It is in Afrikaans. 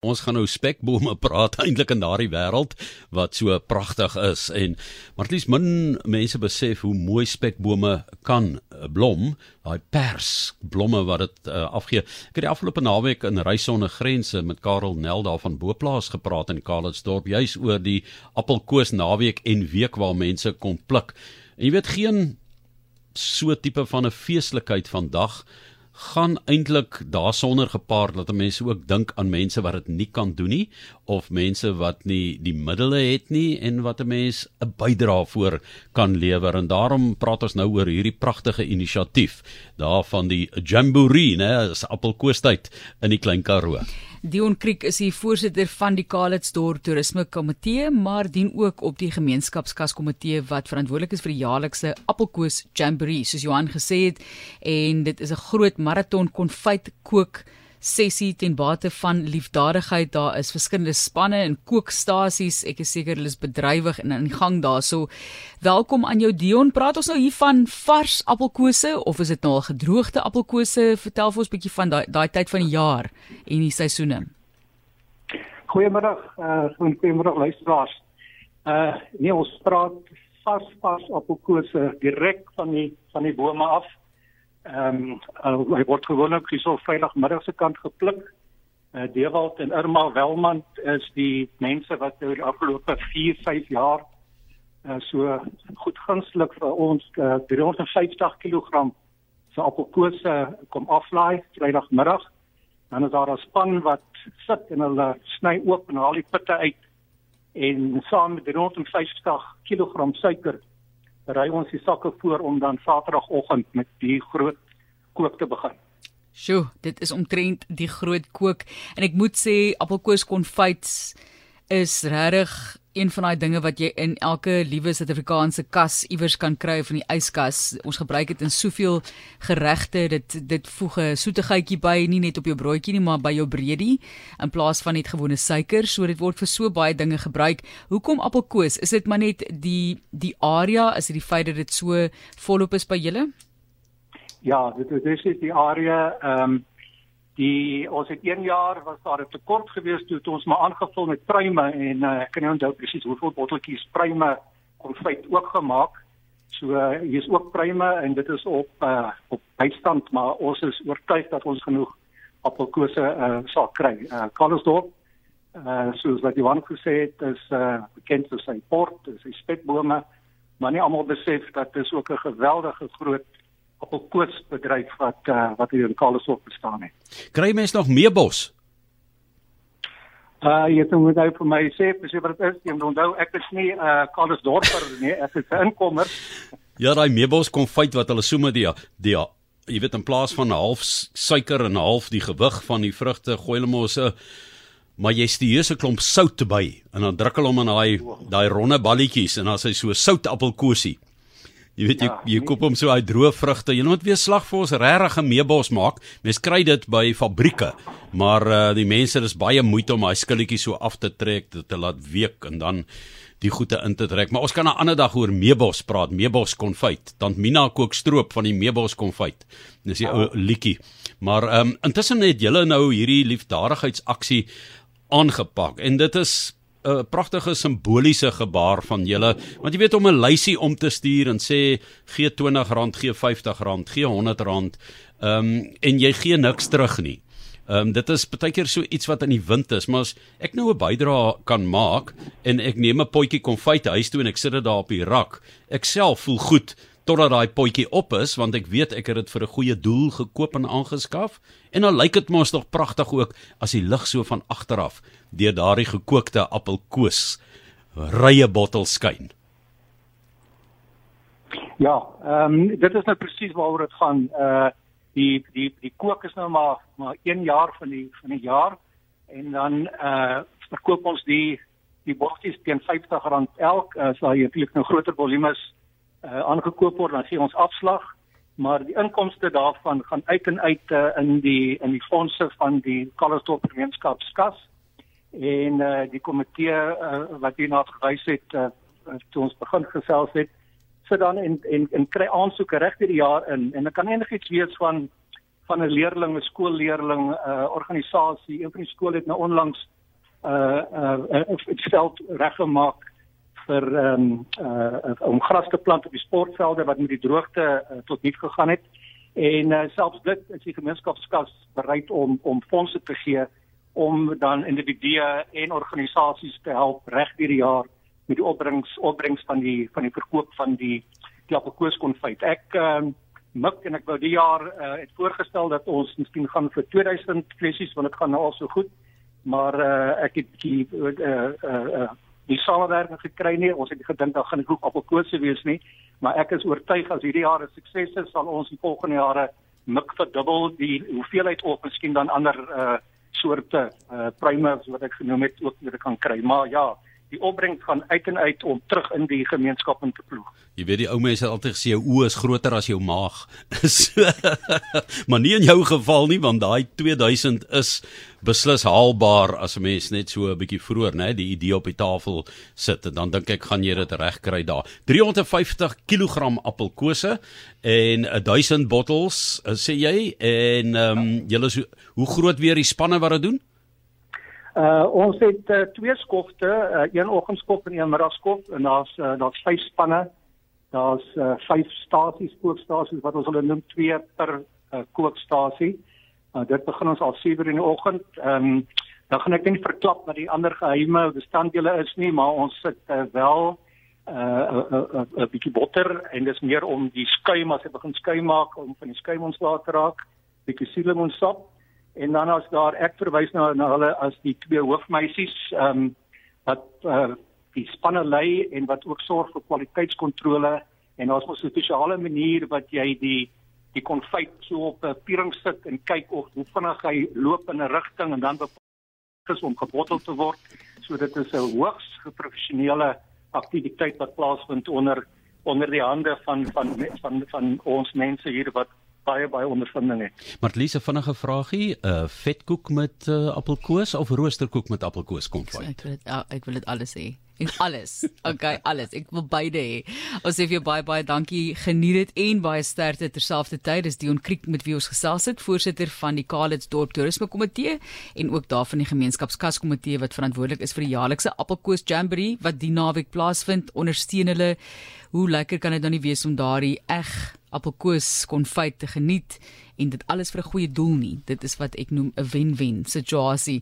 Ons gaan nou spekbome praat eintlik in daardie wêreld wat so pragtig is en maar at least min mense besef hoe mooi spekbome kan eh, blom, daai pers blomme wat dit uh, afgee. Ek het die afgelope naweek in Reisonne Grense met Karel Nel daar van Boplaas gepraat in Karlsdorp juis oor die appelkoos naweek en week waar mense kon pluk. En jy weet geen so tipe van 'n feeslikheid vandag gaan eintlik daarsonder gepaard dat mense ook dink aan mense wat dit nie kan doen nie of mense wat nie die middele het nie en wat 'n mens 'n bydrae voor kan lewer en daarom praat ons nou oor hierdie pragtige inisiatief daarvan die Jamboree nê is appelkoostyd in die Klein Karoo Dion Kriek is die voorsitter van die Kalitsdorp Toerisme Komitee, maar dien ook op die gemeenskapskas komitee wat verantwoordelik is vir die jaarlikse Appelkoos Jamboree, soos Johan gesê het, en dit is 'n groot maraton konfyt kook sessie ten bate van liefdadigheid. Daar is verskillende spanne en kookstasies. Ek is seker hulle is bedrywig en in gang daarso. Welkom aan jou Dion. Praat ons nou hier van vars appelkose of is dit nou al gedroogde appelkose? Vertel vir ons 'n bietjie van daai daai tyd van die jaar en die seisoene. Goeiemiddag, uh goeiemiddag luisteraars. Uh nee, ons praat vars vars appelkose direk van die van die bome af ehm um, hy word gewoonlik so vrydagmiddag se kant gepluk. Uh, Dewald en Irma Welman is die mense wat oor die afgelope 4, 5 jaar uh, so goed gunstelik vir ons uh, 350 kg se appelkose kom aflaai vrydagmiddag. Dan is daar 'n span wat sit en hulle sny oop en haal die pitte uit en saam met 350 kg suiker ry ons die sakke voor om dan Saterdagoggend met die groot kook te begin. Sjoe, dit is omtrent die groot kook en ek moet sê appelkoos konfyts is regtig een van daai dinge wat jy in elke liewe Suid-Afrikaanse kas iewers kan kry van die yskas. Ons gebruik dit in soveel geregte. Dit dit voeg 'n soetigheidjie by, nie net op jou broodjie nie, maar by jou breedie in plaas van net gewone suiker. So dit word vir so baie dinge gebruik. Hoekom appelkoos? Is dit maar net die die area, is dit die feit dat dit so volop is by julle? Ja, dit is dis die area ehm um, die ons het 1 jaar was daar 'n tekort gewees toe ons maar aangevul met pruime en uh, ek kan nie onthou presies hoeveel botteltjies pruime konfyt ook gemaak. So uh, hier is ook pruime en dit is op uh, op bystand maar ons is oortuig dat ons genoeg appelkose uh, sal kry. Uh, Karlsdorp uh, soos wat Johan gesê het is uh, bekend vir sy port, sy spekbome, maar nie almal besef dat dit ook 'n geweldige groot appelkoosbedryf wat uh, wat hier in Kalesop bestaan het. Kry mens nog meebos? Uh jy moet nou vir my sê presies wat dit is. Jy moet onthou ek is nie 'n uh, Kalesdorper nie, ek is 'n inkomer. Ja, daai meebos konfyt wat hulle so met die die jy weet in plaas van 'n half suiker en 'n half die gewig van die vrugte gooi hulle mos 'n maar jy stuur 'n klomp sout by en dan druk hulle hom in daai daai ronde balletjies en dan is hy so sout appelkosie. Jy weet jy ja, jy koop hom so uit droë vrugte. Jy moet weer slag vir ons regtig 'n meebos maak. Mens kry dit by fabrieke. Maar uh die mense is baie moeite om daai skilletjie so af te trek, dit te laat week en dan die goede in te trek. Maar ons kan 'n ander dag oor meebos praat, meebos konfyt. Tant Mina kook stroop van die meebos konfyt. Dis die ou liedjie. Maar ehm um, intussen het julle nou hierdie liefdadigheidsaksie aangepak en dit is 'n pragtige simboliese gebaar van julle want jy weet om 'n lysie om te stuur en sê gee R20, gee R50, gee R100 ehm um, en jy gee niks terug nie. Ehm um, dit is baie keer so iets wat in die wind is, maar as ek nou 'n bydrae kan maak en ek neem 'n potjie konfyt huis toe en ek sit dit daar op die rak, ek self voel goed totdat daai potjie op is want ek weet ek het dit vir 'n goeie doel gekoop en aangeskaf en dan lyk dit mos nog pragtig ook as die lig so van agteraf deur daardie gekookte appelkoos rye bottel skyn. Ja, ehm um, dit is nou presies waaroor dit gaan. Uh die die die kook is nou maar maar 1 jaar van die van die jaar en dan uh verkoop ons die die botteltjies teen R50 elk. Uh, so jy het nou groter volumes uh, aangekoop word dan gee ons afslag maar die inkomste daarvan gaan uit en uit uh, in die in die fondse van die Kallerstop gemeenskapskas en uh, die komitee uh, wat hierna gewys het uh, toe ons begin gesels het sit dan en en en kry aansoeke reg deur die jaar in en dit kan enigiets wees van van 'n leerling, 'n skoolleerling, 'n uh, organisasie. Een van die skole het nou onlangs uh, uh, uh, veld reggemaak vir ehm um, uh, om gras te plant op die sportvelde wat met die droogte uh, tot niet gegaan het. En uh, selfs dit is die gemeenskapskas bereid om om fondse te gee om dan individue en organisasies te help reg deur die jaar met die opbrengs opbrengs van die van die verkoop van die appelkoos konfyt. Ek ehm um, mik en ek wou die jaar uh, het voorgestel dat ons miskien gaan vir 2000 flessies want dit gaan nou al so goed. Maar uh, ek het die uh, uh, uh, die samewerking gekry nie. Ons het gedink dan gaan dit ook appelkoos wees nie, maar ek is oortuig as hierdie jaar 'n sukses is, sal ons die volgende jare mik verdubbel die hoeveelheid of miskien dan ander uh, soorte uh, primers wat ek genoem het ook weer kan kry. Maar ja, die opbrengs gaan uit en uit om terug in die gemeenskap in te ploeg. Jy weet die ou mense het altyd gesê jou oë is groter as jou maag. maar nie in jou geval nie want daai 2000 is beslis haalbaar as 'n mens net so 'n bietjie vroeër, né, die idee op die tafel sit en dan dink ek gaan jy dit regkry daar. 350 kg appelkose en 1000 bottels, eh, sê jy en ehm um, julle hoe groot weer die spanne wat dit doen? Uh ons het uh, twee skofte, uh, een oggendskof en een middagskof en daar's uh, daar's vyf spanne. Daar's uh, vyf stasies, kookstasies wat ons hulle noem twee per uh, kookstasie. Uh, dit begin ons al 7:00 in die oggend. Ehm um, dan gaan ek net verklap wat die ander geheime bestanddele is nie, maar ons sit uh, wel 'n uh, 'n 'n uh, bietjie botter en dis meer om die skuim as dit begin skuim maak om van die skuim ontslae te raak. Bietjie sielemoensap en dan as daar ek verwys na na hulle as die twee hoofmeisies ehm um, wat uh, die spanne lei en wat ook sorg vir kwaliteitskontrole en daar's mos 'n spesiale manier wat jy die die konfyt so op 'n piering sit en kyk of hoe vinnig hy loop in 'n rigting en dan bepaal om gebottel te word. So dit is 'n hoogs geprofessionele aktiwiteit wat plaasvind onder onder die hande van van van van, van ons mense hier wat baie baie ondervinding het. Martliese vinnige vragie, 'n uh, vetkoek met uh, appelkoos of roosterkoek met appelkoos kom vir? Ek wil dit uh, ek wil dit alles hê. En alles. Okay, alles. Ek wil beide hê. Ons sê vir jou baie baie dankie. Geniet dit en baie sterkte terselfdertyd. Dis Dion Kriek met wie ons gesels het, voorsitter van die Kaalitsdorp Toerisme Komitee en ook daarvan die gemeenskapskas komitee wat verantwoordelik is vir die jaarlikse appelkoos jamboree wat die naweek plaasvind. Ondersteun hulle. Hoe lekker kan dit dan nie wees om daardie eg appelkoos konfyt te geniet en dit alles vir 'n goeie doel nie. Dit is wat ek noem 'n wen-wen situasie.